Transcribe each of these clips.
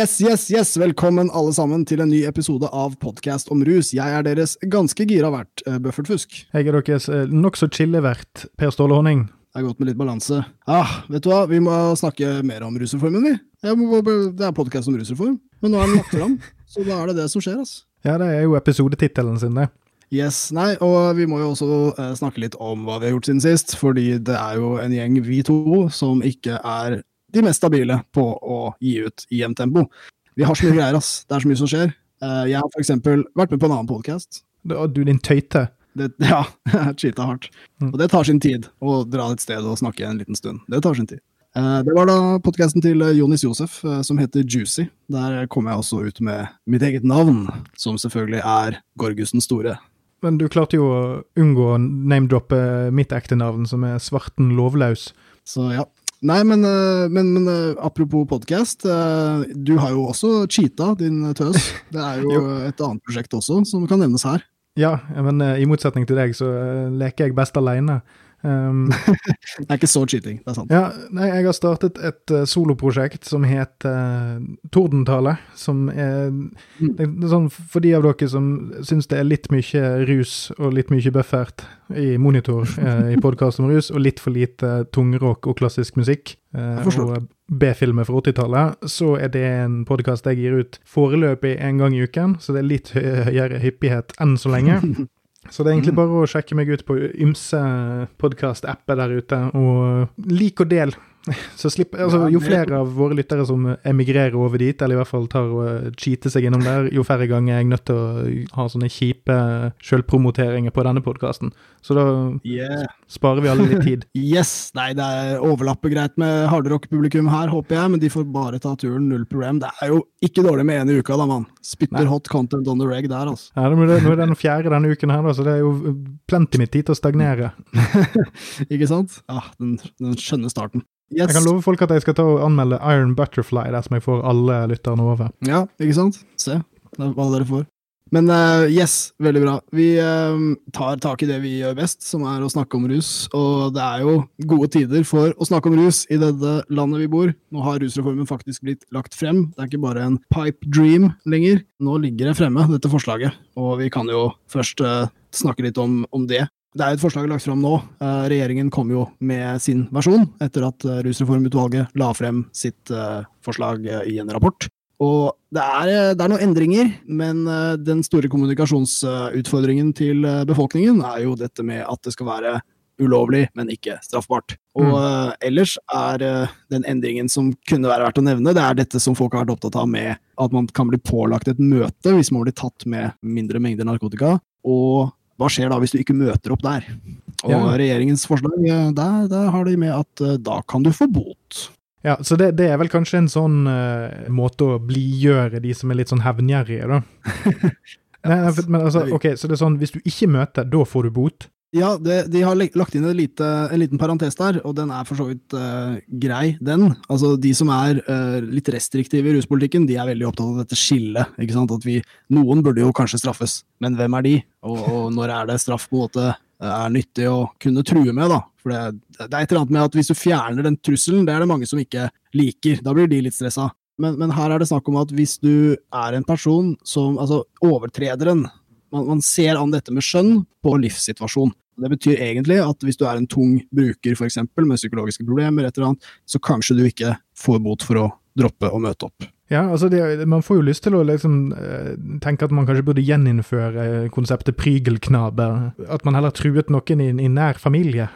Yes, yes, yes! Velkommen alle sammen til en ny episode av Podkast om rus. Jeg er deres ganske gira vert, uh, Buffert Fusk. Jeg er deres uh, nokså chille vert, Per Ståle Honning. Det er godt med litt balanse. Ah, vet du hva, vi må snakke mer om rusreformen, vi. Må, det er podkast om rusreform, men nå er den lagt fram, så da er det det som skjer, altså. Ja, det er jo episodetittelen sin, det. Yes, nei, og vi må jo også uh, snakke litt om hva vi har gjort siden sist, fordi det er jo en gjeng, vi to, som ikke er de mest stabile på å gi ut i jevnt tempo. Vi har så mye greier, ass. Det er så mye som skjer. Uh, jeg har eksempel vært med på en annen podkast. Du, din tøyte? Det, ja, cheata hardt. Mm. Og det tar sin tid å dra et sted og snakke en liten stund. Det tar sin tid. Uh, det var da podkasten til Jonis Josef som heter Juicy. Der kom jeg også ut med mitt eget navn, som selvfølgelig er Gorgussen store. Men du klarte jo å unngå å name-droppe mitt ekte navn, som er Svarten Lovlaus. Så ja, Nei, men, men, men apropos podkast. Du har jo også cheata, din tøs. Det er jo et annet prosjekt også som kan nevnes her. Ja, men i motsetning til deg så leker jeg best aleine. Um, det er ikke så cheating, det er sant. Ja, nei, jeg har startet et uh, soloprosjekt som heter uh, Tordentale. Som er, mm. det er, sånn for de av dere som syns det er litt mye rus og litt mye buffert i monitor uh, i podkast om rus, og litt for lite tungrock og klassisk musikk, uh, og B-filmer fra 80-tallet, så er det en podkast jeg gir ut foreløpig en gang i uken, så det er litt høyere hyppighet enn så lenge. Så det er egentlig mm. bare å sjekke meg ut på ymse podkast-apper der ute, og lik og del Så slipp, altså, jo flere av våre lyttere som emigrerer over dit, eller i hvert fall tar og eh, cheater seg innom der, jo færre ganger er jeg nødt til å ha sånne kjipe sjølpromoteringer på denne podkasten. Så da yeah. sparer vi alle litt tid. yes! Nei, det er overlapper greit med hardrock-publikum her, håper jeg, men de får bare ta turen, null problem. Det er jo ikke dårlig med én i uka, da, mann. Spytter hot content on the reg der, altså. Ja, nå er det den fjerde denne uken her, da, så det er jo plenty med tid til å stagnere. ikke sant? Ja, den, den skjønne starten. Yes. Jeg kan love folk at jeg skal ta og anmelde Iron Butterfly dersom jeg får alle lytterne over. Ja, ikke sant? Se hva dere får. Men uh, yes, veldig bra. Vi uh, tar tak i det vi gjør best, som er å snakke om rus. Og det er jo gode tider for å snakke om rus i dette landet vi bor. Nå har rusreformen faktisk blitt lagt frem. Det er ikke bare en pipe dream lenger. Nå ligger det fremme, dette forslaget. Og vi kan jo først uh, snakke litt om, om det. Det er et forslag lagt fram nå. Eh, regjeringen kom jo med sin versjon etter at eh, Rusreformutvalget la frem sitt eh, forslag i en rapport. Og det er, det er, noen endringer, men den store kommunikasjonsutfordringen til befolkningen er jo dette med at det skal være ulovlig, men ikke straffbart. Og mm. ellers er den endringen som kunne være verdt å nevne, det er dette som folk har vært opptatt av med at man kan bli pålagt et møte hvis man blir tatt med mindre mengder narkotika, og hva skjer da hvis du ikke møter opp der? Og ja. regjeringens forslag, der, der, har de med at uh, da kan du få bot. Ja, så det, det er vel kanskje en sånn uh, måte å blidgjøre de som er litt sånn hevngjerrige, da. Nei, men altså, ok, Så det er sånn, hvis du ikke møter, da får du bot? Ja, det, de har lagt inn lite, en liten parentes der, og den er for så vidt uh, grei, den. Altså, De som er uh, litt restriktive i ruspolitikken, de er veldig opptatt av dette skillet. ikke sant? At vi, Noen burde jo kanskje straffes, men hvem er de? Og, og når er det straff på en måte er nyttig å kunne true med, da? For det, det, er et eller annet med at hvis du fjerner den trusselen, det er det mange som ikke liker. Da blir de litt stressa. Men, men her er det snakk om at hvis du er en person som Altså, overtrederen man, man, ser an dette med skjønn på livssituasjon. Det betyr egentlig at hvis du er en tung bruker for eksempel, med psykologiske problemer, et eller annet, så kanskje du ikke får bot for å droppe å møte opp. Ja, altså det, Man får jo lyst til å liksom, eh, tenke at man kanskje burde gjeninnføre konseptet prygelknabe. At man heller truet noen i, i nær familie.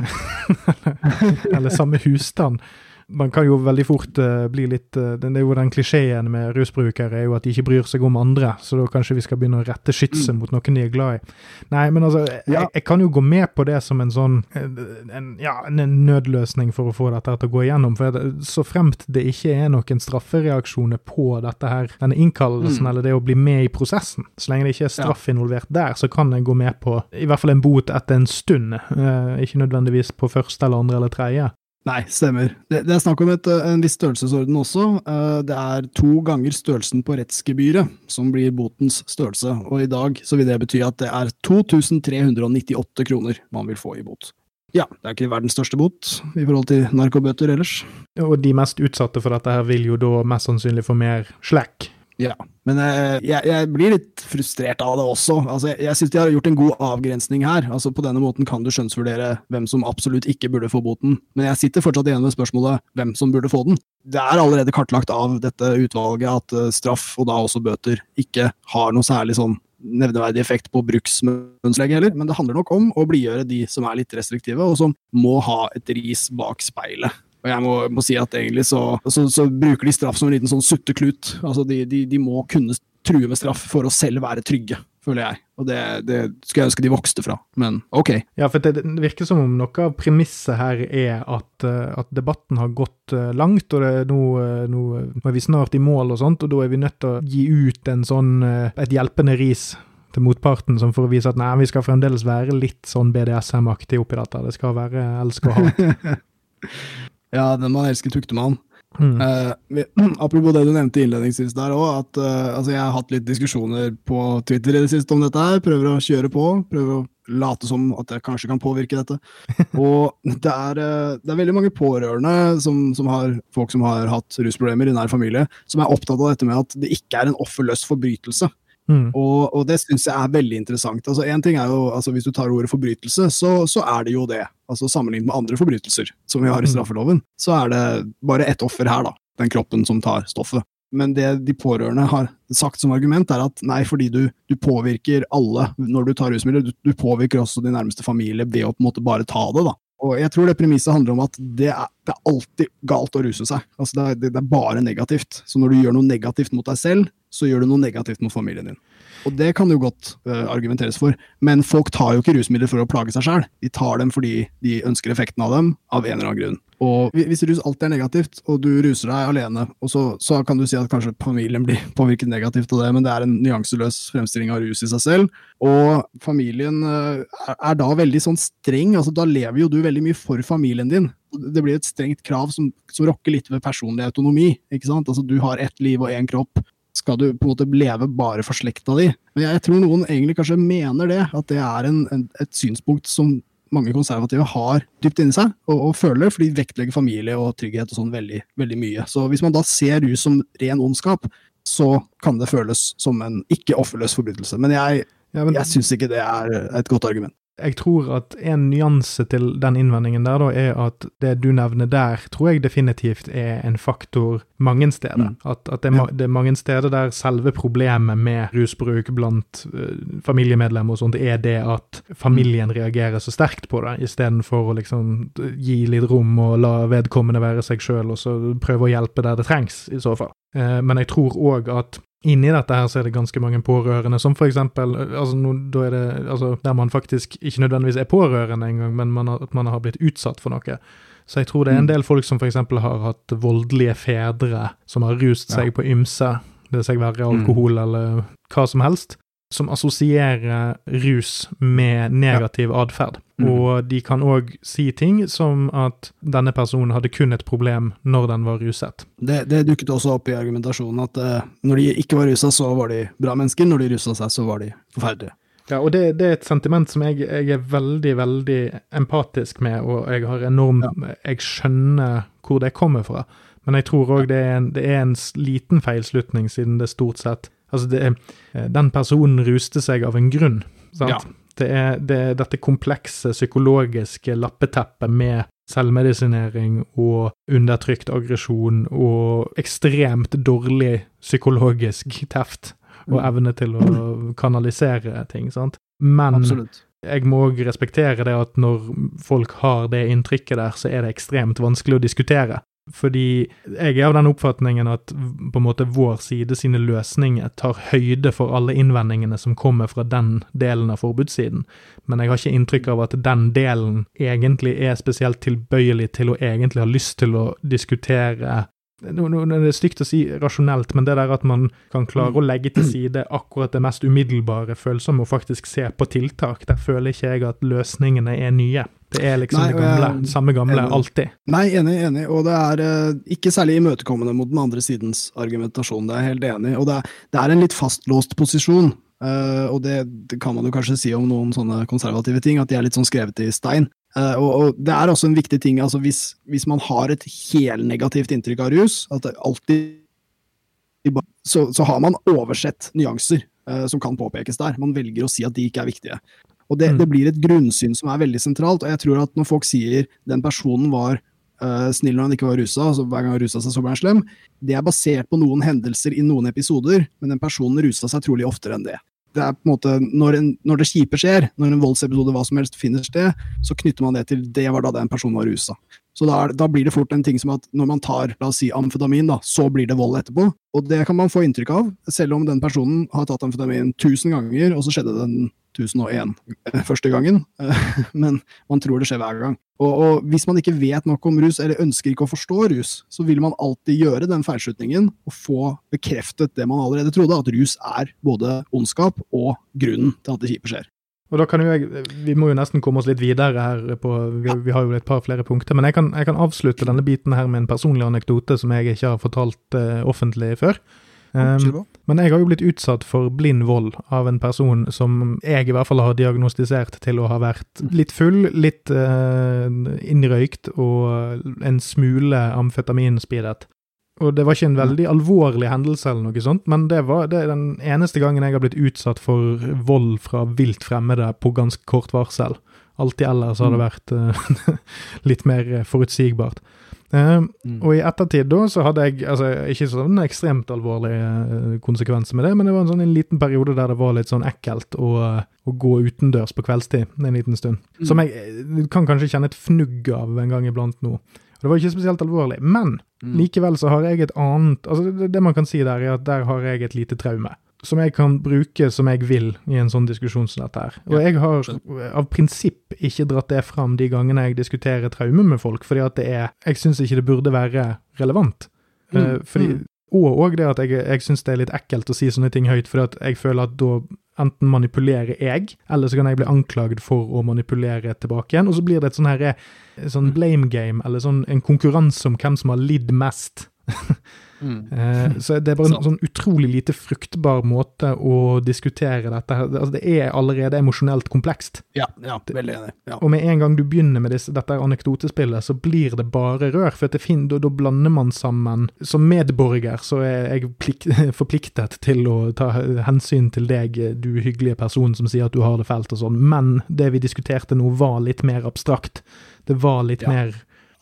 eller samme husstand man kan jo veldig fort uh, bli litt uh, Det er jo den klisjeen med rusbrukere er jo at de ikke bryr seg om andre, så da kanskje vi skal begynne å rette skytset mm. mot noen de er glad i. Nei, men altså, ja. jeg, jeg, kan jo gå med på det som en sånn en, ja, en nødløsning for å få dette til å gå igjennom. For det, så fremt det ikke er noen straffereaksjoner på dette her, denne innkallelsen mm. eller det å bli med i prosessen, så lenge det ikke er straff involvert der, så kan jeg gå med på i hvert fall en bot etter en stund, uh, ikke nødvendigvis på første eller andre eller tredje. Nei, stemmer. Det, det er snakk om et, en viss størrelsesorden også. Eh, det er to ganger størrelsen på rettsgebyret som blir botens størrelse, og i dag så vil det bety at det er 2398 kroner man vil få i bot. Ja, det er ikke verdens største bot i forhold til narkobøter ellers. Og de mest utsatte for dette her vil jo da mest sannsynlig få mer slack. Ja, men eh, jeg, jeg, blir litt frustrert av det også. Altså, jeg jeg syns de har gjort en god avgrensning her. Altså, På denne måten kan du skjønnsvurdere hvem som absolutt ikke burde få boten. Men jeg sitter fortsatt igjen med spørsmålet hvem som burde få den. Det er allerede kartlagt av dette utvalget at uh, straff, og da også bøter, ikke har noe særlig sånn nevneverdig effekt på bruksmønsterlege heller, men det handler nok om å blidgjøre de som er litt restriktive, og som må ha et ris bak speilet. Og jeg må, må si at egentlig så, så, så, bruker de straff som en liten sånn sutteklut. Altså de, de, de, må kunne true med straff for å selv være trygge, føler jeg. Og det, det skulle jeg ønske de vokste fra, men ok. Ja, for det, virker som om noe av premisset her er at, eh, at, debatten har gått eh, langt, og det er eh, nå, nå er vi snart i mål og sånt, og da er vi nødt til å gi ut en sånn, et hjelpende ris til motparten, som for å vise at nei, vi skal fremdeles være litt sånn BDSM-aktig oppi dette. Det skal være elsk og hat. Ja, den man elsker, tukter man. Mm. Uh, apropos det du nevnte innledningsvis der òg, at uh, altså jeg har hatt litt diskusjoner på Twitter i det siste om dette her. Prøver å kjøre på, prøver å late som at jeg kanskje kan påvirke dette. Og det er, uh, det er veldig mange pårørende som, som, har folk som har hatt rusproblemer i nær familie, som er opptatt av dette med at det ikke er en offerløs forbrytelse. Mm. Og, og, det syns jeg er veldig interessant. Altså, en ting er jo, altså, Hvis du tar ordet forbrytelse, så, så, er det jo det. Altså Sammenlignet med andre forbrytelser som vi har i mm. straffeloven, så er det bare ett offer her, da. Den kroppen som tar stoffet. Men det de pårørende har sagt som argument, er at nei, fordi du, du påvirker alle når du tar rusmidler. Du, du, påvirker også din nærmeste familie ved å på en måte bare ta det. da. Og jeg tror det premisset handler om at det er, det er alltid galt å ruse seg. Altså det, er, det, er, bare negativt. Så når du gjør noe negativt mot deg selv, så gjør du noe negativt mot familien din. Og det kan jo godt uh, argumenteres for, men folk tar jo ikke rusmidler for å plage seg sjøl. De tar dem fordi de ønsker effekten av dem, av en eller annen grunn. Og hvis rus alltid er negativt, og du ruser deg alene, så, så, kan du si at kanskje familien blir påvirket negativt av det, men det er en nyanseløs fremstilling av rus i seg selv. Og familien uh, er da veldig sånn streng, altså da lever jo du veldig mye for familien din. Det blir et strengt krav som, som rokker litt ved personlig autonomi. ikke sant? Altså Du har ett liv og én kropp, skal du på en måte leve bare for slekta di? Men jeg, tror noen egentlig kanskje mener det, at det er en, en, et synspunkt som mange konservative har dypt inni seg og, og, føler, for de vektlegger familie og trygghet og sånn veldig, veldig mye. Så hvis man da ser rus som ren ondskap, så kan det føles som en ikke offerløs forbrytelse. Men jeg, ja, jeg syns ikke det er et godt argument. Jeg tror at en nyanse til den innvendingen der, da, er at det du nevner der, tror jeg definitivt er en faktor mange steder. Mm. At, at det, er, ma det, er, mange steder der selve problemet med rusbruk blant uh, familiemedlemmer og sånt, er det at familien mm. reagerer så sterkt på det, istedenfor å liksom gi litt rom og la vedkommende være seg sjøl, og så prøve å hjelpe der det trengs, i så fall. Uh, men jeg tror òg at Inni dette her så er det ganske mange pårørende, som for eksempel altså, no, det, altså, der man faktisk ikke nødvendigvis er pårørende engang, men man har, at man har blitt utsatt for noe. Så jeg tror det er en mm. del folk som f.eks. har hatt voldelige fedre, som har rust seg ja. på ymse, det seg være alkohol mm. eller hva som helst, som assosierer rus med negativ ja. atferd. Mm. Og de kan òg si ting som at denne personen hadde kun et problem når den var ruset. Det, det dukket også opp i argumentasjonen at uh, når de ikke var rusa, så var de bra mennesker, når de rusa seg, så var de forferdelige. Ja, og det, det, er et sentiment som jeg, jeg, er veldig, veldig empatisk med, og jeg har enormt ja. Jeg skjønner hvor det kommer fra. Men jeg tror òg det, det, er en liten feilslutning, siden det stort sett Altså, det eh, den personen ruste seg av en grunn. sant? Ja. Det er, det er dette komplekse psykologiske lappeteppet med selvmedisinering og undertrykt aggresjon og ekstremt dårlig psykologisk teft og mm. evne til å kanalisere ting, sant. Men Absolutt. jeg må òg respektere det at når folk har det inntrykket der, så er det ekstremt vanskelig å diskutere. Fordi jeg er av den oppfatningen at på en måte vår side sine løsninger tar høyde for alle innvendingene som kommer fra den delen av forbudssiden, men jeg har ikke inntrykk av at den delen egentlig er spesielt tilbøyelig til å egentlig ha lyst til å diskutere Det er stygt å si rasjonelt, men det der at man kan klare å legge til side akkurat det mest umiddelbare følsomme og faktisk se på tiltak, der føler ikke jeg at løsningene er nye. Det er liksom Nei, det gamle, jeg, samme gamle, enig. alltid. Nei, enig, enig. Og det er eh, ikke særlig imøtekommende mot den andre sidens argumentasjon, det er jeg helt enig i. Og det er, det er, en litt fastlåst posisjon. Eh, og det, det, kan man jo kanskje si om noen sånne konservative ting, at de er litt sånn skrevet i stein. Uh, og, og, det er også en viktig ting, altså hvis, hvis man har et helnegativt inntrykk av rus, at det alltid så, så har man oversett nyanser uh, som kan påpekes der. Man velger å si at de ikke er viktige. Og det, mm. det, blir et grunnsyn som er veldig sentralt. Og jeg tror at når folk sier den personen var uh, snill når han ikke var rusa, altså hver gang han rusa seg, så ble han slem, det er basert på noen hendelser i noen episoder, men den personen rusa seg trolig oftere enn det. Det er på en måte, når, en, når det kjipe skjer, når en voldsepisode hva som helst finner sted, så knytter man det til det var da den personen var rusa. Så da, da, blir det fort en ting som at når man tar la oss si amfetamin, da, så blir det vold etterpå. Og det kan man få inntrykk av, selv om den personen har tatt amfetamin tusen ganger, og så skjedde den 1001 eh, første gangen. Men man tror det skjer hver gang. Og, og, hvis man ikke vet nok om rus, eller ønsker ikke å forstå rus, så vil man alltid gjøre den feilslutningen og få bekreftet det man allerede trodde, at rus er både ondskap og grunnen til at det kjipe skjer. Og da kan jo jeg, Vi må jo nesten komme oss litt videre her, på, vi, vi har jo et par flere punkter. Men jeg kan, jeg kan, avslutte denne biten her med en personlig anekdote som jeg ikke har fortalt uh, offentlig før. Um, men jeg har jo blitt utsatt for blind vold av en person som jeg i hvert fall har diagnostisert til å ha vært litt full, litt uh, innrøykt og en smule amfetaminspidet. Og det var ikke en veldig alvorlig hendelse, eller noe sånt, men det var det den eneste gangen jeg har blitt utsatt for vold fra vilt fremmede på ganske kort varsel. Alltid ellers har det mm. vært uh, litt mer forutsigbart. Uh, mm. Og i ettertid da så hadde jeg altså ikke sånn ekstremt alvorlige uh, konsekvenser med det, men det var en sånn en liten periode der det var litt sånn ekkelt å, å gå utendørs på kveldstid en liten stund. Mm. Som jeg kan kanskje kjenne et fnugg av en gang iblant nå. Det var ikke spesielt alvorlig. Men mm. likevel så har jeg et annet altså det, det, man kan si der, er at der har jeg et lite traume. Som jeg kan bruke som jeg vil i en sånn diskusjon som dette her. Og jeg har av prinsipp ikke dratt det fram de gangene jeg diskuterer traume med folk, fordi at det er Jeg syns ikke det burde være relevant. Mm. Uh, fordi, mm. og òg det at jeg, jeg syns det er litt ekkelt å si sånne ting høyt, fordi at jeg føler at da enten manipulerer jeg, eller så kan jeg bli anklagd for å manipulere tilbake igjen. Og så blir det et sånn her, sånn blame game, eller sånn en konkurranse om hvem som har lidd mest. Mm. Eh, så det er bare en sånn utrolig lite fruktbar måte å diskutere dette her. Altså, det er allerede emosjonelt komplekst. Ja, ja veldig enig. Ja. Og med en gang du begynner med disse, dette anekdotespillet, så blir det bare rør. For da, da blander man sammen Som medborger så er jeg plikt, forpliktet til å ta hensyn til deg, du hyggelige person som sier at du har det fælt og sånn, men det vi diskuterte nå, var litt mer abstrakt. Det var litt ja. mer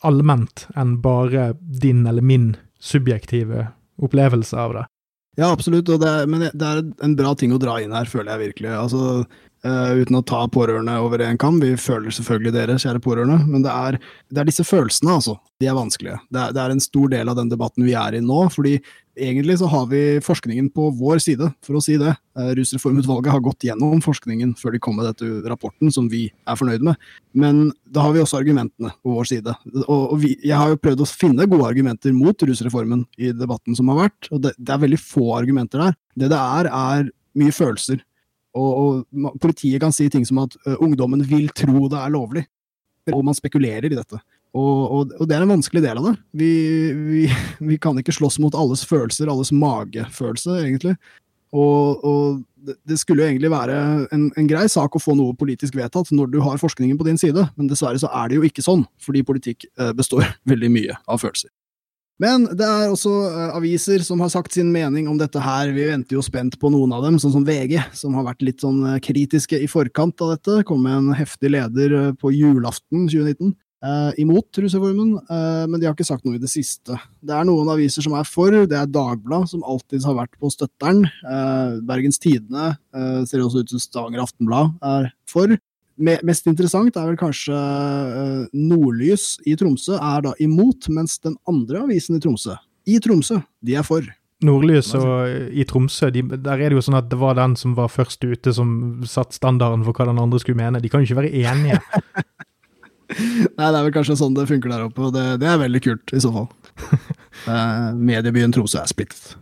allment enn bare din eller min subjektive opplevelse av det. Ja, absolutt, det men det er en bra ting å dra inn her, føler jeg virkelig. Altså, Uh, uten å ta pårørende over en kam. Vi føler selvfølgelig dere, kjære pårørende, men det er, det er disse følelsene, altså. De er vanskelige. Det er, det er, en stor del av den debatten vi er i nå. fordi egentlig så har vi forskningen på vår side, for å si det. Uh, Rusreformutvalget har gått gjennom forskningen før de kom med dette rapporten, som vi er fornøyd med. Men da har vi også argumentene på vår side. Og, og vi, jeg har jo prøvd å finne gode argumenter mot rusreformen i debatten som har vært, og det, det er veldig få argumenter der. Det det er, er mye følelser og, og, politiet kan si ting som at uh, ungdommen vil tro det er lovlig, og man spekulerer i dette. Og, og, og det er en vanskelig del av det. Vi, vi, vi, kan ikke slåss mot alles følelser, alles magefølelse, egentlig. Og, det, skulle jo egentlig være en, en, grei sak å få noe politisk vedtatt når du har forskningen på din side, men dessverre så er det jo ikke sånn, fordi politikk består veldig mye av følelser. Men det er også uh, aviser som har sagt sin mening om dette her. Vi venter jo spent på noen av dem, sånn som VG, som har vært litt sånn uh, kritiske i forkant av dette. Kom med en heftig leder uh, på julaften 2019 imot rusreformen, men de har ikke sagt noe i det siste. Det er noen aviser som er for, det er Dagbladet, som alltid har vært på støtteren. Bergens Tidende ser også ut som Stavanger Aftenblad er for mest interessant er vel kanskje uh, Nordlys i Tromsø er da imot, mens den andre avisen i Tromsø, i Tromsø, de er for. Nordlys og i Tromsø, de, der er det jo sånn at det var den som var først ute som satt standarden for hva den andre skulle mene. De kan jo ikke være enige. Nei, det er vel kanskje sånn det funker der oppe, og det, det er veldig kult i så fall. uh, mediebyen Tromsø er splittet.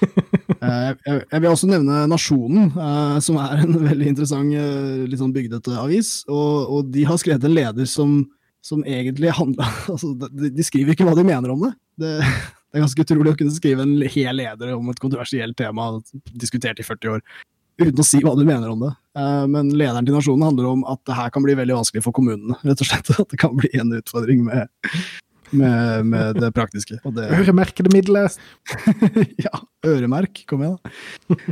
Eh, jeg vil også nevne Nasjonen, eh, som er en veldig interessant, eh, litt sånn bygdete avis. Og, og, de har skrevet en leder som, som egentlig handler altså, de, de, skriver ikke hva de mener om det. det. det. er ganske utrolig å kunne skrive en hel leder om et kontroversielt tema diskutert i 40 år. uten å si hva du mener om det. Men lederen til Nasjonen handler om at det her kan bli veldig vanskelig for kommunene. rett og slett, At det kan bli en utfordring med, med, med det praktiske. Det... Øremerkede midler! ja, øremerk. Kom igjen, da.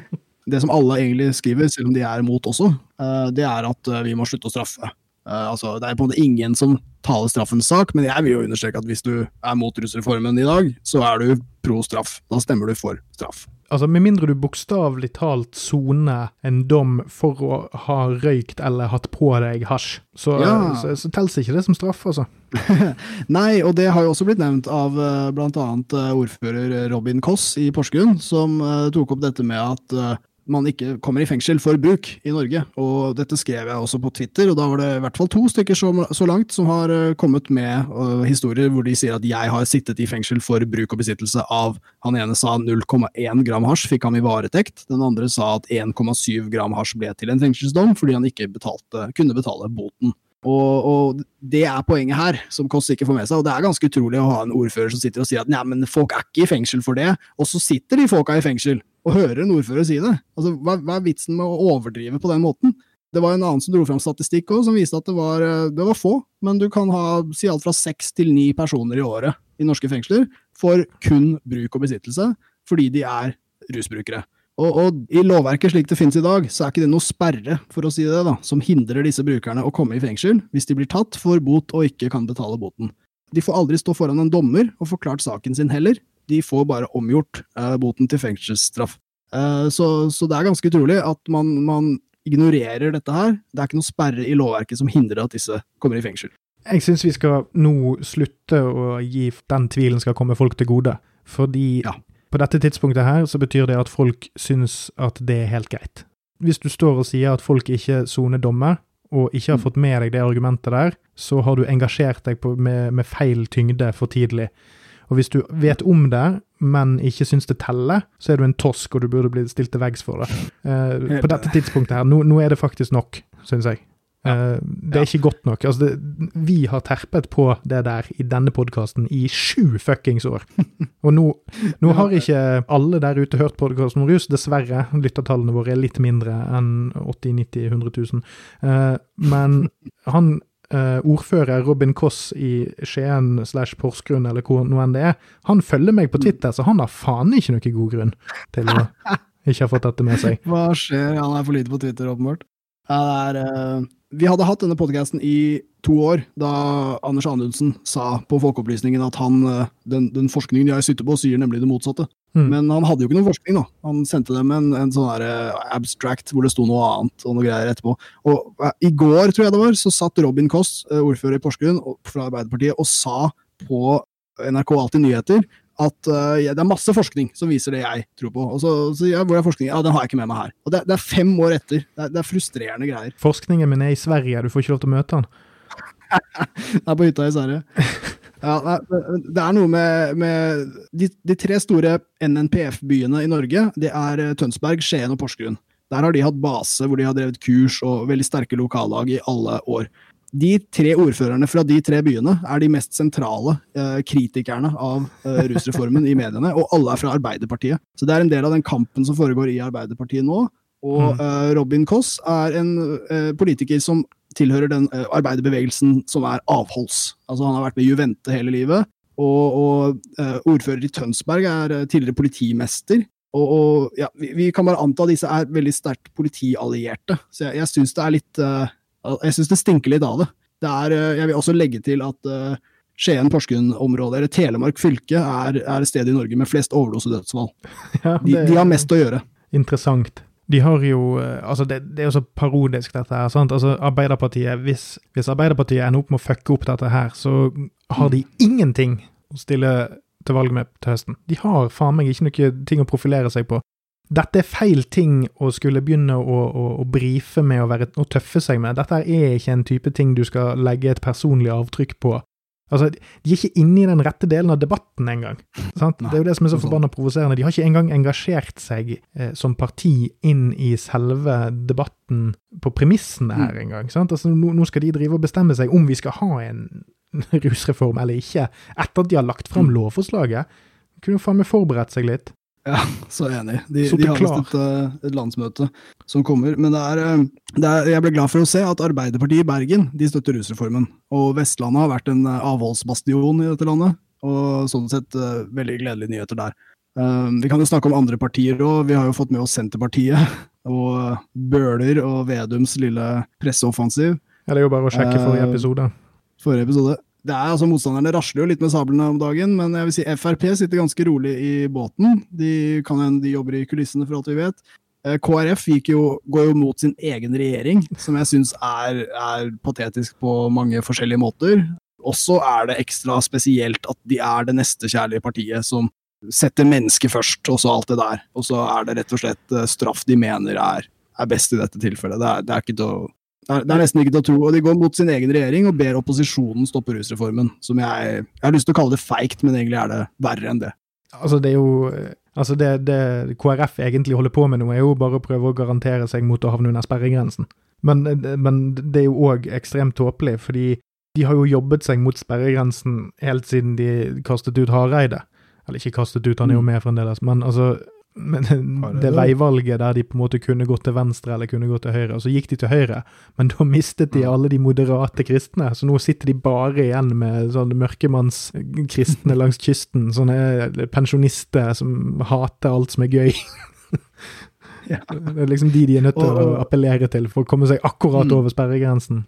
Det som alle egentlig skriver, selv om de er imot også, uh, det er at vi må slutte å straffe. Uh, altså, det er på en måte ingen som taler straffens sak, men jeg vil jo understreke at hvis du er mot rusreformen i dag, så er du pro straff. Da stemmer du for straff. Altså, Med mindre du bokstavelig talt soner en dom for å ha røykt eller hatt på deg hasj, så, ja. så, så telles ikke det som straff, altså. Nei, og det har jo også blitt nevnt av uh, bl.a. Uh, ordfører Robin Koss i Porsgrunn, som uh, tok opp dette med at man ikke kommer i fengsel for bruk i Norge. Og dette skrev jeg også på Twitter, og da var det i hvert fall to stykker så, så langt som har uh, kommet med uh, historier hvor de sier at jeg har sittet i fengsel for bruk og besittelse av Han ene sa 0,1 gram hasj fikk ham i varetekt. Den andre sa at 1,7 gram hasj ble til en fengselsdom fordi han ikke betalte, kunne betale boten. Og, og, det er poenget her, som Kåss ikke får med seg. Og det er ganske utrolig å ha en ordfører som sitter og sier at nei, men folk er ikke i fengsel for det. Og så sitter de folka i fengsel og hører en ordfører si det. Altså, hva, hva, er vitsen med å overdrive på den måten? Det var en annen som dro fram statistikk også, som viste at det var, eh, det var få, men du kan ha si alt fra seks til ni personer i året i norske fengsler for kun bruk og besittelse, fordi de er rusbrukere. Og, og, i lovverket slik det finnes i dag, så er ikke det noe sperre, for å si det, da, som hindrer disse brukerne å komme i fengsel hvis de blir tatt, for bot og ikke kan betale boten. De får aldri stå foran en dommer og forklart saken sin heller, de får bare omgjort eh, boten til fengselsstraff. Eh, så, så, det er ganske utrolig at man, man, ignorerer dette her. Det er ikke noe sperre i lovverket som hindrer at disse kommer i fengsel. Jeg syns vi skal nå slutte å gi den tvilen skal komme folk til gode. Fordi ja. på dette tidspunktet her så betyr det at folk syns at det er helt greit. Hvis du står og sier at folk ikke soner dommer, og ikke har mm. fått med deg det argumentet der, så har du engasjert deg på, med, med feil tyngde for tidlig. Og hvis du vet om det, men ikke syns det teller, så er du en tosk, og du burde bli stilt til veggs for det. Uh, på dette tidspunktet her, nå, nå er det faktisk nok, syns jeg. Uh, det er ikke godt nok. Altså det, vi har terpet på det der i denne podkasten i sju fuckings år. Og nå, nå, har ikke alle der ute hørt podkasten om rus, dessverre. Lyttertallene våre er litt mindre enn 80 90 100 000. Uh, men han uh, ordfører Robin Koss i Skien slash Porsgrunn, eller hvor nå enn det er, han følger meg på Twitter, så han har faen ikke noe god grunn til å ikke ha fått dette med seg. Hva skjer? Han er for lite på Twitter, åpenbart. Ja, det er uh vi hadde hatt denne podkasten i to år, da Anders Anundsen sa på Folkeopplysningen at han, uh, den, den forskningen jeg sitter på, sier nemlig det motsatte. Mm. Men han hadde jo ikke noen forskning, da. Han sendte dem en, en sånn der eh, abstract hvor det sto noe annet og noe greier etterpå. Og uh, I går, tror jeg det var, så satt Robin Koss, ordfører i Porsgrunn fra Arbeiderpartiet, og sa på NRK Alltid nyheter at uh, ja, det er masse forskning som viser det jeg tror på. Og så, så ja, hvor er forskningen? Ja, den har jeg ikke med meg her. Og det, det er fem år etter. Det er, det er, frustrerende greier. Forskningen min er i Sverige, du får ikke lov til å møte han. det er på hytta i Sverige. Ja, det er noe med, med de, de, tre store NNPF-byene i Norge. Det er eh, Tønsberg, Skien og Porsgrunn. Der har de hatt base hvor de har drevet kurs og veldig sterke lokallag i alle år de tre ordførerne fra de tre byene er de mest sentrale eh, kritikerne av eh, rusreformen i mediene, og alle er fra Arbeiderpartiet. Så det er en del av den kampen som foregår i Arbeiderpartiet nå. Og mm. eh, Robin Koss er en eh, politiker som tilhører den eh, arbeiderbevegelsen som er avholds. Altså Han har vært med Juvente hele livet, og, og eh, ordfører i Tønsberg er tidligere politimester. Og, og ja, vi, vi, kan bare anta at disse er veldig sterkt politiallierte. Så jeg, jeg syns det er litt jeg syns det stinker litt av det. det er, eh, jeg vil også legge til at Skien-Porsgrunn-området, eller Telemark fylke, er, er stedet i Norge med flest overdosedødsfall. Ja, de, de, har mest å gjøre. Interessant. De har jo eh, Altså, det, det er jo så parodisk, dette her. sant? Altså, Arbeiderpartiet, hvis, hvis Arbeiderpartiet ender opp med å fucke opp dette her, så har de ingenting å stille til valg med til høsten. De har faen meg ikke noe ting å profilere seg på dette er feil ting å skulle begynne å, å, å brife med og, være, og tøffe seg med. Dette er ikke en type ting du skal legge et personlig avtrykk på. Altså, De er ikke inne i den rette delen av debatten engang. Det er jo det som er så forbanna provoserende. De har ikke engang engasjert seg eh, som parti inn i selve debatten på premissene her mm. engang. Altså, nå, nå, skal de drive og bestemme seg om vi skal ha en rusreform eller ikke, etter at de har lagt fram mm. lovforslaget. Kunne jo faen meg forberedt seg litt. Ja, så enig. De, Så de har visst et, eh, et landsmøte som kommer. Men det er, eh, det er, jeg ble glad for å se at Arbeiderpartiet i Bergen de støtter rusreformen. Og Vestlandet har vært en eh, avholdsbastion i dette landet. Og sånn sett veldig gledelige nyheter der. Vi kan jo snakke om andre partier òg. Vi har jo fått med oss Senterpartiet. Og Bøhler og Vedums lille presseoffensiv Ja, det er jo bare å sjekke forrige episode. forrige episode. Det er altså Motstanderne rasler jo litt med sablene om dagen, men jeg vil si Frp sitter ganske rolig i båten. De kan de jobber i kulissene, for alt vi vet. Eh, KrF jo, går jo mot sin egen regjering, som jeg syns er, er patetisk på mange forskjellige måter. Også er det ekstra spesielt at de er det neste kjærlige partiet som setter mennesket først, og så alt det der. Og så er det rett og slett eh, straff de mener er, er best i dette tilfellet. Det er, det er ikke til å det er, det er nesten ikke til å tro. Og de går mot sin egen regjering og ber opposisjonen stoppe rusreformen. Som jeg, jeg har lyst til å kalle det feigt, men egentlig er det verre enn det. Altså, det er jo Altså, det, det KrF egentlig holder på med nå, er jo bare å prøve å garantere seg mot å havne under sperregrensen. Men, men det er jo òg ekstremt tåpelig, fordi de har jo jobbet seg mot sperregrensen helt siden de kastet ut Hareide. Eller ikke kastet ut, han er jo med fremdeles, men altså men det veivalget der de på en måte kunne gått til venstre eller kunne gått til høyre, og så gikk de til høyre, men da mistet de alle de moderate kristne, så nå sitter de bare igjen med sånne mørkemannskristne langs kysten, sånne pensjonister som hater alt som er gøy. Ja. Det er liksom de de er nødt til å appellere til for å komme seg akkurat Mm. over sperregrensen.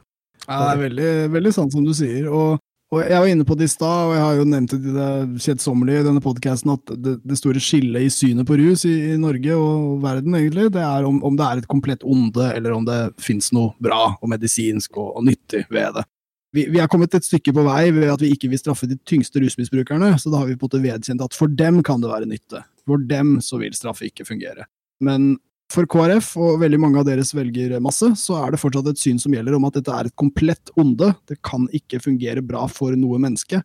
Ja, det er veldig, veldig sant som du sier. Og, og jeg var inne på det i stad, og jeg har jo nevnt det, kjedsommelig i denne podkasten, at det, det store skillet i synet på rus i, i Norge og verden, egentlig, det er om, om det er et komplett onde, eller om det fins noe bra og medisinsk og, og nyttig ved det. Vi, vi er kommet et stykke på vei ved at vi ikke vil straffe de tyngste rusmisbrukerne, så da har vi på en måte vedkjent at for dem kan det være nytte. For dem så vil straffe ikke fungere. Men for KrF og veldig mange av deres velgermasse, så er det fortsatt et syn som gjelder om at dette er et komplett onde. Det kan ikke fungere bra for noe menneske.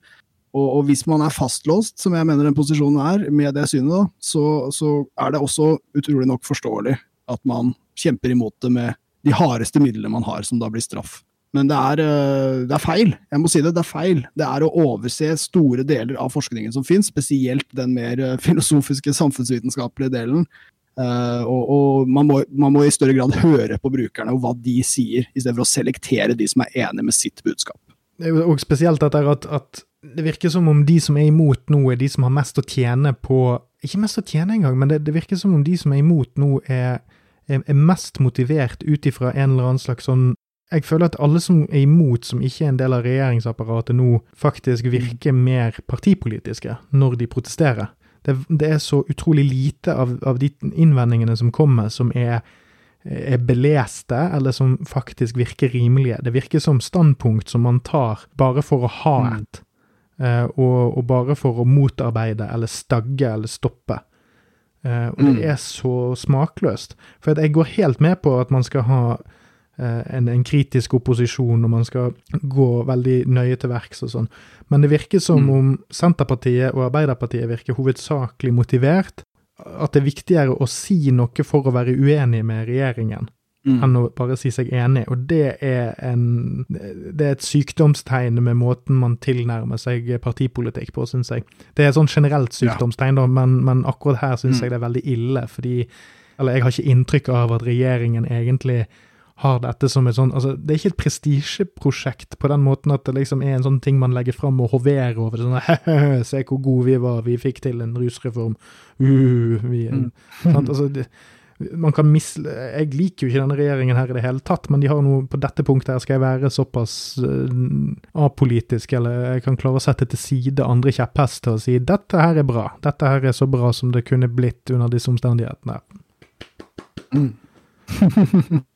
Og, og hvis man er fastlåst, som jeg mener den posisjonen er, med det synet, da, så, så er det også utrolig nok forståelig at man kjemper imot det med de hardeste midlene man har, som da blir straff. Men det er, øh, det er feil. Jeg må si det, det er feil. Det er å overse store deler av forskningen som finnes, spesielt den mer øh, filosofiske, samfunnsvitenskapelige delen. Eh, og, og man, må, man må i større grad høre på brukerne og hva de sier, istedenfor å selektere de som er enige med sitt budskap. Også spesielt at, at det virker som om de som er imot nå, er de som har mest å tjene på Ikke mest å tjene engang, men det, det virker som om de som er imot nå, er, er, er mest motivert ut ifra en eller annen slags sånn Jeg føler at alle som er imot, som ikke er en del av regjeringsapparatet nå, faktisk virker mer partipolitiske når de protesterer. Det, det er så utrolig lite av, av de innvendingene som kommer, som er er beleste, eller som faktisk virker rimelige. Det virker som standpunkt som man tar bare for å ha Mm. et, eh, og, og bare for å motarbeide eller stagge eller stoppe. Eh, og Mm. det er så smakløst. For jeg går helt med på at man skal ha en, en kritisk opposisjon, og man skal gå veldig nøye til verks og sånn. Men det virker som Mm. om Senterpartiet og Arbeiderpartiet virker hovedsakelig motivert. At det er viktigere å si noe for å være uenig med regjeringen, Mm. enn å bare si seg enig. Og det er, en, det er et sykdomstegn med måten man tilnærmer seg partipolitikk på, syns jeg. Det er et sånn generelt sykdomstegn, da, men, men akkurat her syns Mm. jeg det er veldig ille, fordi Eller jeg har ikke inntrykk av at regjeringen egentlig har dette som et sånn altså Det er ikke et prestisjeprosjekt på den måten at det liksom er en sånn ting man legger fram og hoverer over. sånn, Se hvor gode vi var, vi fikk til en rusreform. Uh, vi, Mm. sant? Altså, det, man kan mis... Jeg liker jo ikke denne regjeringen her i det hele tatt, men de har noe på dette punktet her skal jeg være såpass eh, apolitisk, eller jeg kan klare å sette til side andre kjepphester og si dette her er bra, dette her er så bra som det kunne blitt under disse omstendighetene. Mm.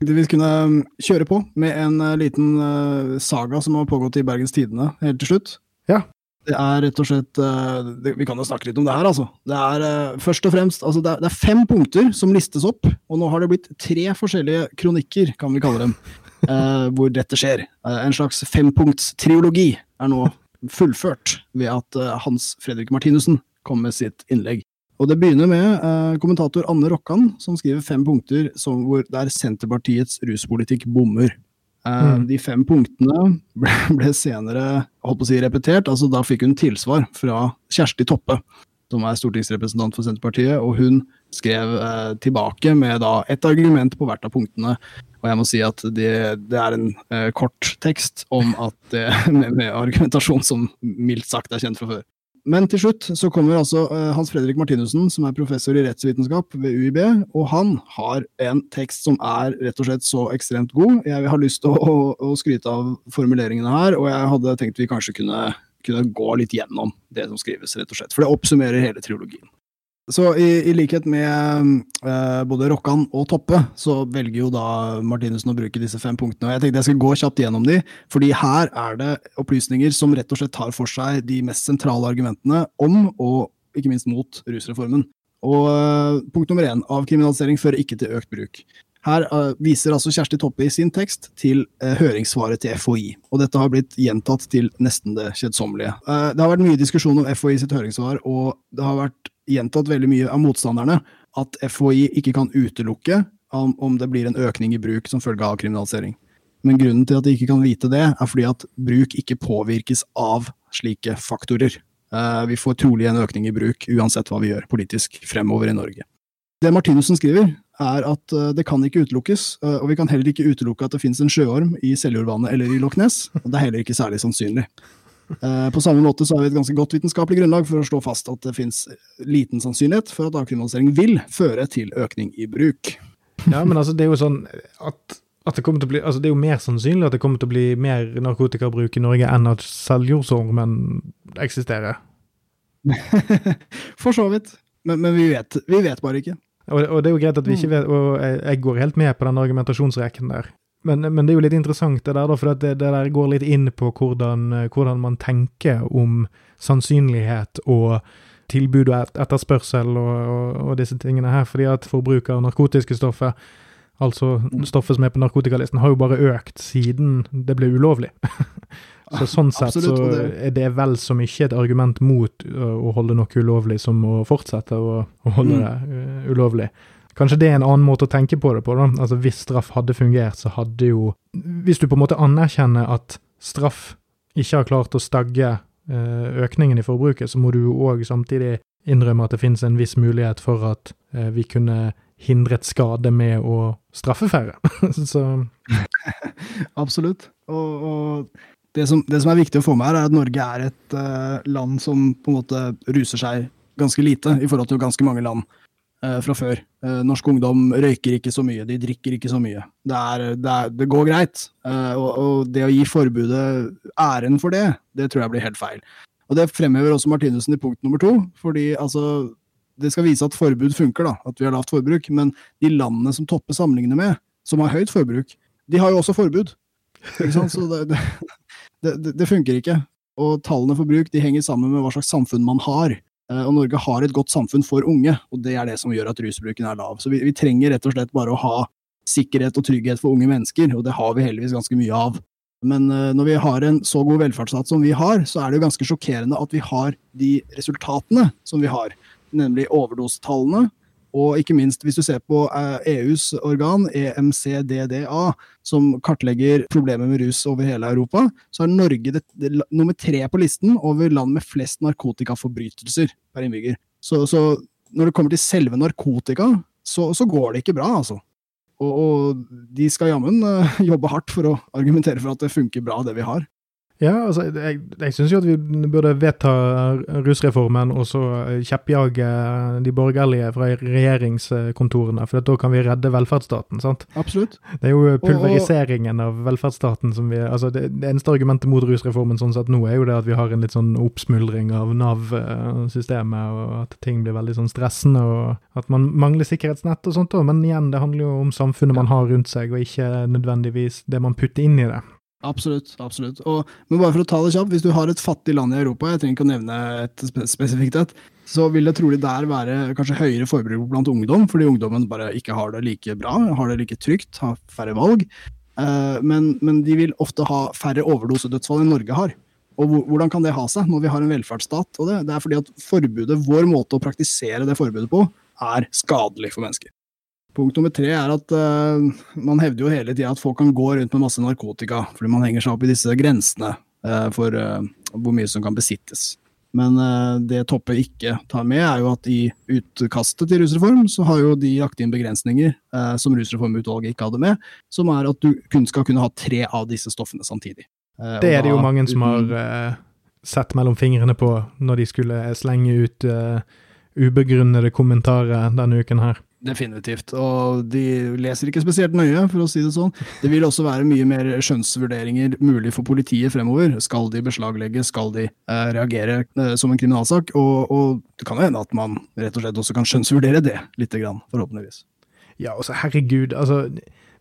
Vi kunne um, kjøre på med en uh, liten uh, saga som har pågått i Bergens Tidende helt til slutt. Ja. Det er rett og slett uh, Vi kan jo snakke litt om det her, altså. Det er først og fremst altså det, er, fem punkter som listes opp, og nå har det blitt tre forskjellige kronikker, kan vi kalle dem, hvor dette skjer. En slags fempunktstriologi er nå fullført ved at Hans Fredrik Martinussen kom med sitt innlegg. Og det begynner med eh, kommentator Anne Rokkan, som skriver fem punkter som, hvor, der Senterpartiets ruspolitikk bommer. Eh, Mm. De fem punktene ble, ble senere holdt på å si repetert, altså da fikk hun tilsvar fra Kjersti Toppe. som er stortingsrepresentant for Senterpartiet, og hun skrev eh, tilbake med da et argument på hvert av punktene. Og jeg må si at det, det er en eh, kort tekst om at det, med, med, argumentasjon som mildt sagt er kjent fra før. Men til slutt så kommer altså eh, Hans Fredrik Martinussen, som er professor i rettsvitenskap ved UiB, og han har en tekst som er rett og slett så ekstremt god. Jeg har lyst til å, å, å skryte av formuleringene her, og jeg hadde tenkt vi kanskje kunne kunne gå litt gjennom det som skrives, rett og slett. For det oppsummerer hele triologien. Så i, i likhet med uh, både Rokkan og Toppe, så velger jo da Martinussen å bruke disse fem punktene. og Jeg tenkte jeg skal gå kjapt gjennom de, fordi her er det opplysninger som rett og slett tar for seg de mest sentrale argumentene om, og ikke minst mot, rusreformen. Og uh, punkt nummer én, avkriminalisering fører ikke til økt bruk. Her uh, viser altså Kjersti Toppe i sin tekst til uh, høringssvaret til FHI, og dette har blitt gjentatt til nesten det kjedsommelige. Uh, det har vært mye diskusjon om FHI sitt høringssvar, og det har vært gjentatt veldig mye av motstanderne at FHI ikke kan utelukke om, om det blir en økning i bruk som følge av kriminalisering. Men grunnen til at de ikke kan vite det, er fordi at bruk ikke påvirkes av slike faktorer. Vi får trolig en økning i bruk uansett hva vi gjør politisk fremover i Norge. Det Martinussen skriver, er at uh, det kan ikke utelukkes, uh, og vi kan heller ikke utelukke at det finnes en sjøorm i Seljordvannet eller i Loch Ness. og Det er heller ikke særlig sannsynlig. Uh, på samme måte så har vi et ganske godt vitenskapelig grunnlag for å slå fast at det finnes liten sannsynlighet for at avkriminalisering vil føre til økning i bruk. Ja, men altså, det er jo sånn at, at det, bli, altså det er jo mer sannsynlig at det kommer til å bli mer narkotikabruk i Norge enn at selvjordsormen eksisterer. for så vidt. Men, men vi, vet, vi vet bare ikke. Og, og, det er jo greit at vi ikke mm. vet, og jeg, jeg går helt med på den argumentasjonsrekken der. Men, men, det er jo litt interessant det der, for det, det, der går litt inn på hvordan, hvordan, man tenker om sannsynlighet og tilbud og etterspørsel og, og, og, disse tingene her. Fordi at forbruk av narkotiske stoffer, altså stoffet som er på narkotikalisten, har jo bare økt siden det ble ulovlig. Så sånn sett Absolutt, så er det vel så mye et argument mot å holde noe ulovlig som å fortsette å, å holde mm. det uh, ulovlig. Kanskje det er en annen måte å tenke på det på. da. Altså Hvis straff hadde fungert, så hadde jo Hvis du på en måte anerkjenner at straff ikke har klart å stagge uh, økningen i forbruket, så må du jo òg samtidig innrømme at det finnes en viss mulighet for at uh, vi kunne hindret skade med å straffe færre. så Absolutt. Og, og det som, det som, er viktig å få med her, er at Norge er et uh, land som på en måte ruser seg ganske lite i forhold til ganske mange land fra før. Uh, norsk ungdom røyker ikke så mye, de drikker ikke så mye. Det, er, det, er, det går greit. Og, og, det å gi forbudet æren for det, det tror jeg blir helt feil. Og det fremhever også Martinussen i punkt nummer to, fordi altså det skal vise at forbud funker, da, at vi har lavt forbruk. Men de landene som topper sammenlignet med, som har høyt forbruk, de har jo også forbud. Ikke sant? Så det, det, det, funker ikke. Og tallene for bruk de henger sammen med hva slags samfunn man har. Eh, og Norge har et godt samfunn for unge, og det er det som gjør at rusbruken er lav. Så vi, vi trenger rett og slett bare å ha sikkerhet og trygghet for unge mennesker, og det har vi heldigvis ganske mye av. Men uh, når vi har en så god velferdsstat som vi har, så er det jo ganske sjokkerende at vi har de resultatene som vi har, nemlig overdosetallene og ikke minst, hvis du ser på EUs eh, e organ, EMCDDA, som kartlegger problemer med rus over hele Europa, så er Norge det, det, nummer tre på listen over land med flest narkotikaforbrytelser per innbygger. Så, så når det kommer til selve narkotika, så, så går det ikke bra, altså. Og, og de skal jammen uh, jobbe hardt for å argumentere for at det funker bra, det vi har. Ja, altså, jeg, jeg syns jo at vi burde vedta rusreformen og så kjeppjage de borgerlige fra regjeringskontorene, for da kan vi redde velferdsstaten, sant? Absolutt. Det er jo pulveriseringen av velferdsstaten som vi altså det, det, eneste argumentet mot rusreformen sånn sett nå, er jo det at vi har en litt sånn oppsmuldring av Nav-systemet, og at ting blir veldig sånn stressende, og at man mangler sikkerhetsnett og sånt òg, men igjen, det handler jo om samfunnet man har rundt seg, og ikke nødvendigvis det man putter inn i det. Absolutt. absolutt. Og, men bare for å ta det kjapt, hvis du har et fattig land i Europa, jeg trenger ikke å nevne et spesifikt et, så vil det trolig der være kanskje høyere forbruk blant ungdom, fordi ungdommen bare ikke har det like bra, har det like trygt, har færre valg. Uh, men, men, de vil ofte ha færre overdosedødsfall enn Norge har. Og hvordan kan det ha seg når vi har en velferdsstat? Og det, det er fordi at forbudet, vår måte å praktisere det forbudet på, er skadelig for mennesker. Punkt nummer tre er at uh, man hevder jo hele tida at folk kan gå rundt med masse narkotika, fordi man henger seg opp i disse grensene uh, for uh, hvor mye som kan besittes. Men det Toppe ikke tar med, er jo at i utkastet til rusreform så har jo de lagt inn begrensninger som rusreformutvalget ikke hadde med, som er at du kun skal kunne ha tre av disse stoffene samtidig. Det er det jo mange som har sett mellom fingrene på når de skulle slenge ut ubegrunnede kommentarer denne uken her. Definitivt. Og de leser ikke spesielt nøye, for å si det sånn. Det vil også være mye mer skjønnsvurderinger mulig for politiet fremover. Skal de beslaglegge, skal de eh, reagere eh, som en kriminalsak? Og, og, det kan jo hende at man rett og slett også kan skjønnsvurdere det lite grann, forhåpentligvis. Ja, altså herregud, altså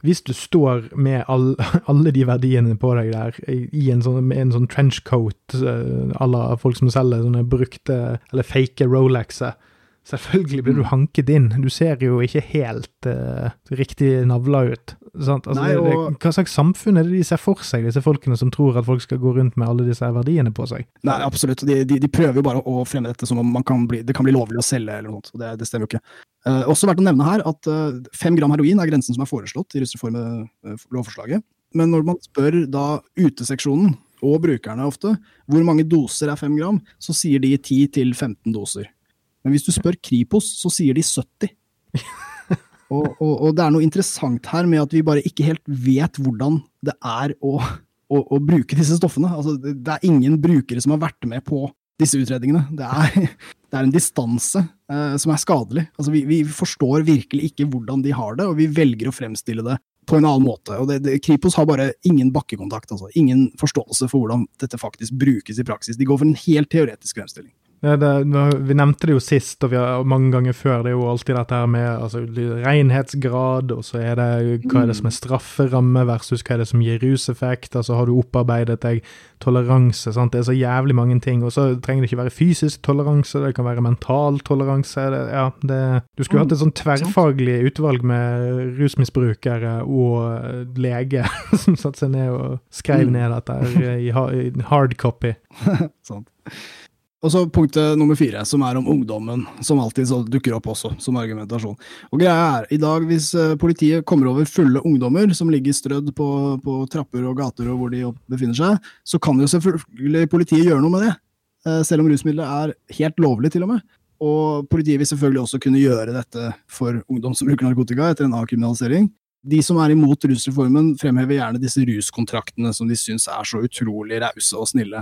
hvis du står med all, alle de verdiene på deg der i en sånn, sånn trenchcoat uh, à la folk som selger sånne brukte eller fake Rolexer Selvfølgelig blir du mm. hanket inn. Du ser jo ikke helt uh, riktig navla ut. Altså, Nei, og... det, hva slags samfunn er det de ser for seg, disse folkene som tror at folk skal gå rundt med alle disse verdiene på seg? Nei, absolutt. De, de, de prøver jo bare å fremme dette som om kan bli, det kan bli lovlig å selge eller noe sånt. Det, det stemmer jo ikke. Uh, også verdt å nevne her at uh, fem gram heroin er grensen som er foreslått i rusreform-lovforslaget. Men når man spør da uteseksjonen, og brukerne ofte, hvor mange doser er fem gram, så sier de 10 til 15 doser. Men hvis du spør Kripos, så sier de 70. og, og, og, det er noe interessant her med at vi bare ikke helt vet hvordan det er å, å, å bruke disse stoffene. Altså, det er ingen brukere som har vært med på disse utredningene. Det er, det er en distanse eh, som er skadelig. Altså, vi, vi, forstår virkelig ikke hvordan de har det, og vi velger å fremstille det på en annen måte. Det, det, Kripos har bare ingen bakkekontakt, altså. ingen forståelse for hvordan dette faktisk brukes i praksis. De går for en helt teoretisk fremstilling. Det, det, vi nevnte det jo sist, og vi har mange ganger før. Det er jo alltid dette her med altså, renhetsgrad, og så er det hva er det som er strafferamme versus hva er det som gir ruseffekt. Altså har du opparbeidet deg toleranse. sant? Det er så jævlig mange ting. Og så trenger det ikke være fysisk toleranse, det kan være mental toleranse. Det, ja, det, du skulle hatt et sånn tverrfaglig utvalg med rusmisbrukere og lege som satte seg ned og skrev mm. ned dette i, i hard copy. sant. Og så punktet nummer fire, som er om ungdommen, som alltid dukker opp også som argumentasjon. Og greia er, i dag hvis eh, politiet kommer over fulle ungdommer som ligger strødd på, på trapper og gater og hvor de befinner seg, så kan jo selvfølgelig politiet gjøre noe med det. Eh, selv om rusmiddelet er helt lovlig, til og med. Og politiet vil selvfølgelig også kunne gjøre dette for ungdom som bruker narkotika etter en avkriminalisering. De som er imot rusreformen, fremhever gjerne disse ruskontraktene som de syns er så utrolig rause og snille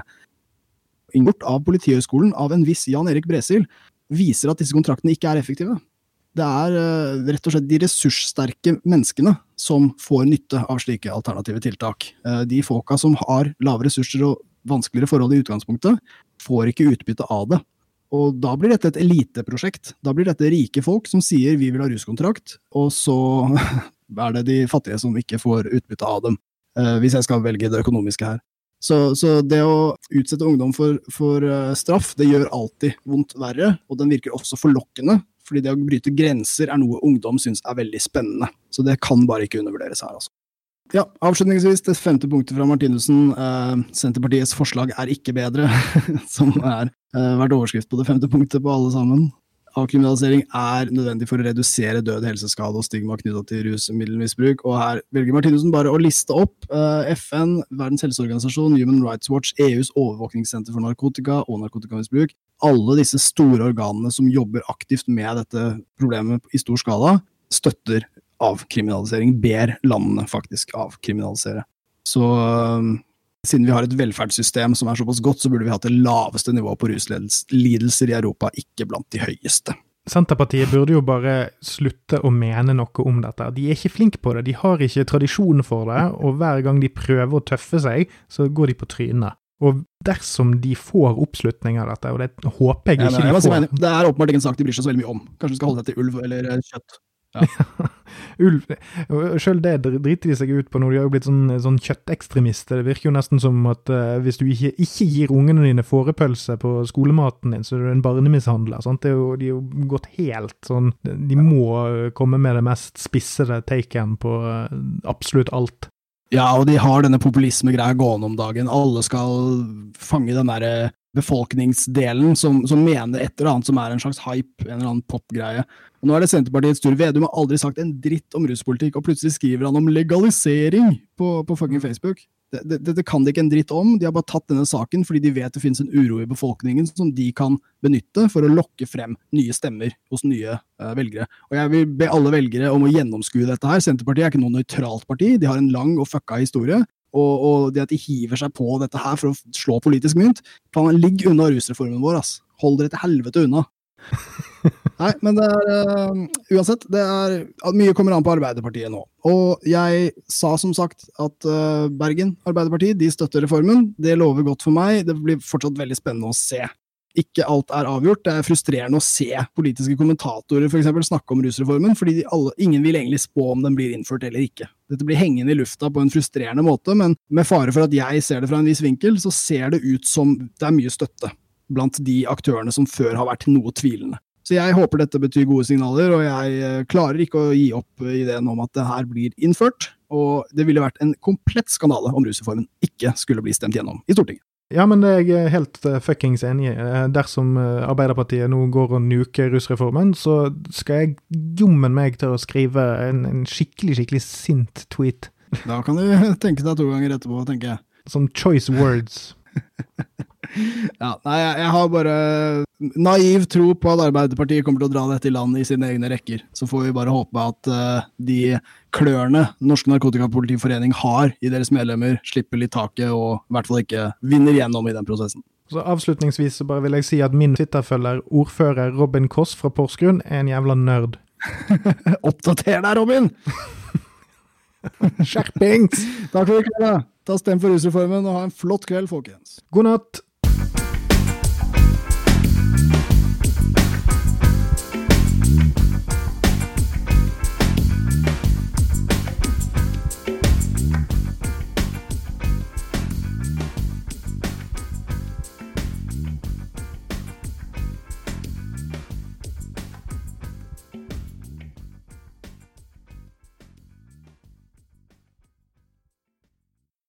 inngått av Politihøgskolen av en viss Jan Erik Bresil, viser at disse kontraktene ikke er effektive. Det er uh, rett og slett de ressurssterke menneskene som får nytte av slike alternative tiltak. Uh, de folka som har lave ressurser og vanskeligere forhold i utgangspunktet, får ikke utbytte av det. Og da blir dette et eliteprosjekt. Da blir dette rike folk som sier vi vil ha ruskontrakt, og så er det de fattige som ikke får utbytte av dem. Uh, hvis jeg skal velge det økonomiske her. Så, så, det å utsette ungdom for, for uh, straff, det gjør alltid vondt verre, og den virker også forlokkende. Fordi det å bryte grenser er noe ungdom syns er veldig spennende. Så det kan bare ikke undervurderes her, altså. Ja, avslutningsvis, det femte punktet fra Martinussen. Eh, Senterpartiets forslag er ikke bedre, som er eh, vært overskrift på det femte punktet på alle sammen avkriminalisering er nødvendig for å redusere død, helseskade og stigma knytta til rusmiddelmisbruk. Og her velger Martinussen bare å liste opp uh, FN, Verdens helseorganisasjon, Human Rights Watch, EUs overvåkningssenter for narkotika og narkotikamisbruk. Alle disse store organene som jobber aktivt med dette problemet i stor skala, støtter avkriminalisering. Ber landene faktisk avkriminalisere. Så uh, siden vi har et velferdssystem som er såpass godt, så burde vi hatt det laveste nivået på ruslidelser i Europa, ikke blant de høyeste. Senterpartiet burde jo bare slutte å mene noe om dette. De er ikke flinke på det, de har ikke tradisjon for det, og hver gang de prøver å tøffe seg, så går de på trynet. Og dersom de får oppslutning av dette, og det håper jeg ikke ja, de får Det er åpenbart ikke en sak de bryr seg så veldig mye om. Kanskje de skal holde seg til ulv eller kjøtt. Ja. Ulv Sjøl det driter de seg ut på nå. De har jo blitt sånn, sånn kjøttekstremister. Det virker jo nesten som at uh, hvis du ikke, ikke, gir ungene dine fårepølse på skolematen din, så er du en barnemishandler. Sant? Jo, de har jo gått helt sånn De må komme med det mest spissede taken på uh, absolutt alt. Ja, og de har denne populismegreia gående om dagen. Alle skal fange den derre befolkningsdelen som, som, mener et eller annet som er en slags hype, en eller annen popgreie. Og Nå er det Senterpartiets tur. Vedum har aldri sagt en dritt om ruspolitikk, og plutselig skriver han om legalisering på, på fucking Facebook. Dette det, det kan de ikke en dritt om. De har bare tatt denne saken fordi de vet det finnes en uro i befolkningen som de kan benytte for å lokke frem nye stemmer hos nye uh, velgere. Og Jeg vil be alle velgere om å gjennomskue dette her. Senterpartiet er ikke noe nøytralt parti. De har en lang og fucka historie. Og, og, det at de hiver seg på dette her for å slå politisk mynt Ligg unna rusreformen vår, ass. Hold dere til helvete unna. Nei, men det er uh, Uansett, det er mye kommer an på Arbeiderpartiet nå. Og jeg sa som sagt at uh, Bergen Arbeiderparti de støtter reformen. Det lover godt for meg. Det blir fortsatt veldig spennende å se. Ikke alt er avgjort. Det er frustrerende å se politiske kommentatorer for eksempel, snakke om rusreformen, fordi alle, ingen vil egentlig spå om den blir innført eller ikke. Dette blir hengende i lufta på en frustrerende måte, men med fare for at jeg ser det fra en viss vinkel, så ser det ut som det er mye støtte blant de aktørene som før har vært noe tvilende. Så jeg håper dette betyr gode signaler, og jeg eh, klarer ikke å gi opp ideen om at det her blir innført. Og det ville vært en komplett skandale om rusreformen ikke skulle bli stemt gjennom i Stortinget. Ja, men det er jeg helt uh, fuckings enig i. Eh, dersom uh, Arbeiderpartiet nå går og nuker rusreformen, så skal jeg jommen meg til å skrive en, en, skikkelig, skikkelig sint tweet. Da kan du tenke deg to ganger etterpå, tenker jeg. Som choice words. ja, nei, jeg har bare naiv tro på at Arbeiderpartiet kommer til å dra dette i land i sine egne rekker. Så får vi bare håpe at uh, de klørne Norsk Narkotikapolitiforening har i deres medlemmer, slipper litt taket og i hvert fall ikke vinner gjennom i den prosessen. Så Avslutningsvis så bare vil jeg si at min Twitter-følger, ordfører Robin Koss fra Porsgrunn, er en jævla nerd. Oppdater deg, Robin! Skjerpings! Takk for i kveld. Ta stem for rusreformen og ha en flott kveld, folkens. God natt.